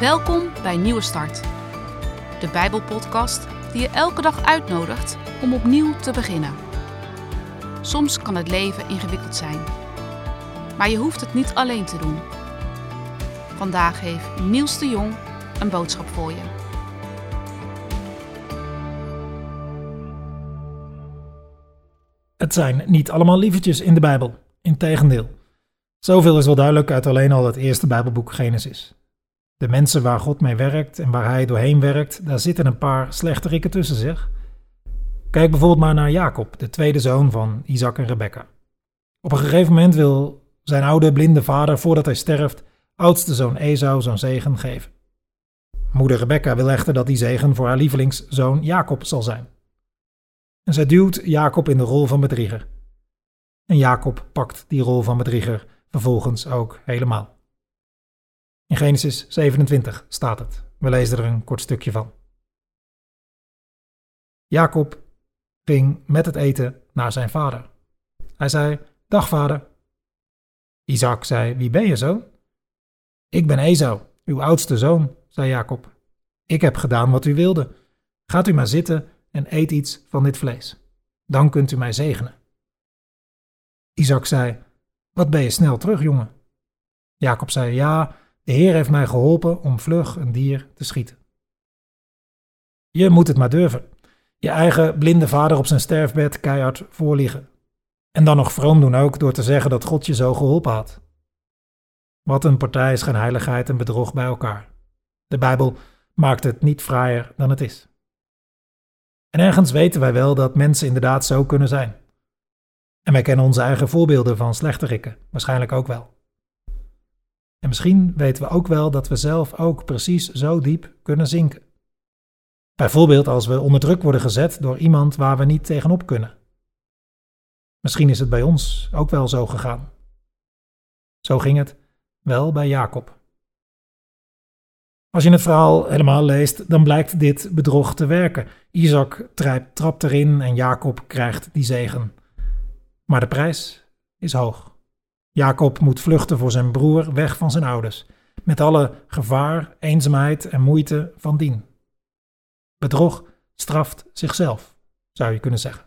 Welkom bij Nieuwe Start, de Bijbelpodcast die je elke dag uitnodigt om opnieuw te beginnen. Soms kan het leven ingewikkeld zijn, maar je hoeft het niet alleen te doen. Vandaag heeft Niels de Jong een boodschap voor je. Het zijn niet allemaal lievertjes in de Bijbel, integendeel. Zoveel is wel duidelijk uit alleen al het eerste Bijbelboek Genesis. De mensen waar God mee werkt en waar hij doorheen werkt, daar zitten een paar slechterikken tussen zich. Kijk bijvoorbeeld maar naar Jacob, de tweede zoon van Isaac en Rebekka. Op een gegeven moment wil zijn oude blinde vader, voordat hij sterft, oudste zoon Esau zo'n zegen geven. Moeder Rebekka wil echter dat die zegen voor haar lievelingszoon Jacob zal zijn. En zij duwt Jacob in de rol van bedrieger. En Jacob pakt die rol van bedrieger vervolgens ook helemaal. In Genesis 27 staat het. We lezen er een kort stukje van. Jacob ging met het eten naar zijn vader. Hij zei: Dag vader. Isaac zei: Wie ben je zo? Ik ben Esau, uw oudste zoon, zei Jacob. Ik heb gedaan wat u wilde. Gaat u maar zitten en eet iets van dit vlees. Dan kunt u mij zegenen. Isaac zei: Wat ben je snel terug, jongen? Jacob zei: Ja, de Heer heeft mij geholpen om vlug een dier te schieten. Je moet het maar durven. Je eigen blinde vader op zijn sterfbed keihard voorliegen. En dan nog vroom doen ook door te zeggen dat God je zo geholpen had. Wat een partij is heiligheid en bedrog bij elkaar. De Bijbel maakt het niet fraaier dan het is. En ergens weten wij wel dat mensen inderdaad zo kunnen zijn. En wij kennen onze eigen voorbeelden van slechterikken, waarschijnlijk ook wel. En misschien weten we ook wel dat we zelf ook precies zo diep kunnen zinken. Bijvoorbeeld als we onder druk worden gezet door iemand waar we niet tegenop kunnen. Misschien is het bij ons ook wel zo gegaan. Zo ging het wel bij Jacob. Als je het verhaal helemaal leest, dan blijkt dit bedrog te werken. Isaac trapt erin en Jacob krijgt die zegen. Maar de prijs is hoog. Jacob moet vluchten voor zijn broer weg van zijn ouders, met alle gevaar, eenzaamheid en moeite van dien. Bedrog straft zichzelf, zou je kunnen zeggen.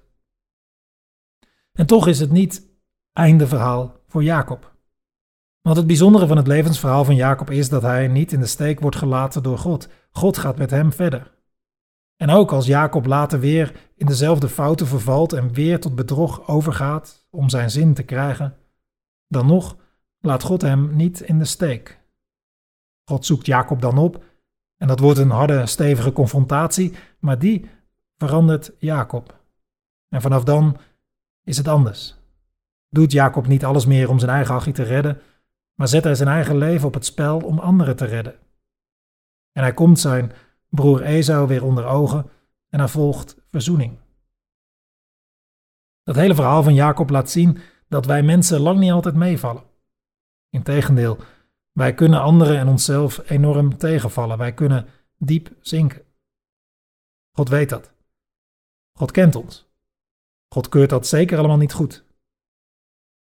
En toch is het niet einde verhaal voor Jacob. Want het bijzondere van het levensverhaal van Jacob is dat hij niet in de steek wordt gelaten door God. God gaat met hem verder. En ook als Jacob later weer in dezelfde fouten vervalt en weer tot bedrog overgaat om zijn zin te krijgen, dan nog laat God hem niet in de steek. God zoekt Jacob dan op en dat wordt een harde, stevige confrontatie, maar die verandert Jacob. En vanaf dan is het anders. Doet Jacob niet alles meer om zijn eigen achie te redden, maar zet hij zijn eigen leven op het spel om anderen te redden. En hij komt zijn broer Esau weer onder ogen en er volgt verzoening. Dat hele verhaal van Jacob laat zien dat wij mensen lang niet altijd meevallen. Integendeel, wij kunnen anderen en onszelf enorm tegenvallen. Wij kunnen diep zinken. God weet dat. God kent ons. God keurt dat zeker allemaal niet goed.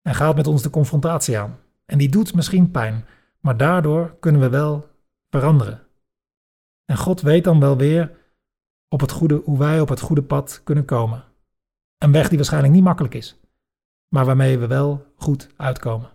En gaat met ons de confrontatie aan. En die doet misschien pijn, maar daardoor kunnen we wel veranderen. En God weet dan wel weer op het goede, hoe wij op het goede pad kunnen komen. Een weg die waarschijnlijk niet makkelijk is, maar waarmee we wel goed uitkomen.